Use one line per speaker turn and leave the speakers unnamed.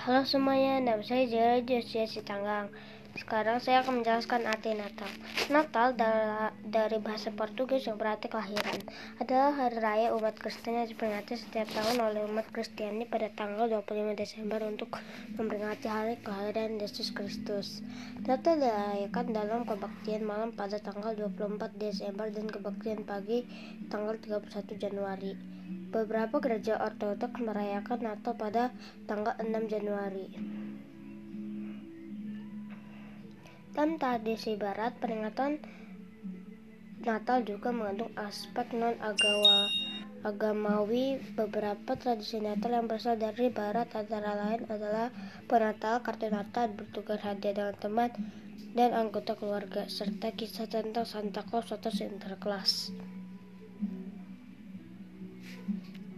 Halo semuanya, nama saya Jara Josia Sitanggang. Sekarang saya akan menjelaskan arti Natal. Natal dari bahasa Portugis yang berarti kelahiran adalah hari raya umat Kristen yang diperingati setiap tahun oleh umat Kristiani pada tanggal 25 Desember untuk memperingati hari kelahiran Yesus Kristus. Natal dirayakan dalam kebaktian malam pada tanggal 24 Desember dan kebaktian pagi tanggal 31 Januari. Beberapa gereja Ortodoks merayakan Natal pada tanggal 6 Januari. Dalam tradisi Barat, peringatan Natal juga mengandung aspek non-agama agamawi. Beberapa tradisi Natal yang berasal dari Barat antara lain adalah penatal, kartu Natal, bertukar hadiah dengan teman dan anggota keluarga, serta kisah tentang Santa Claus atau Sinterklas.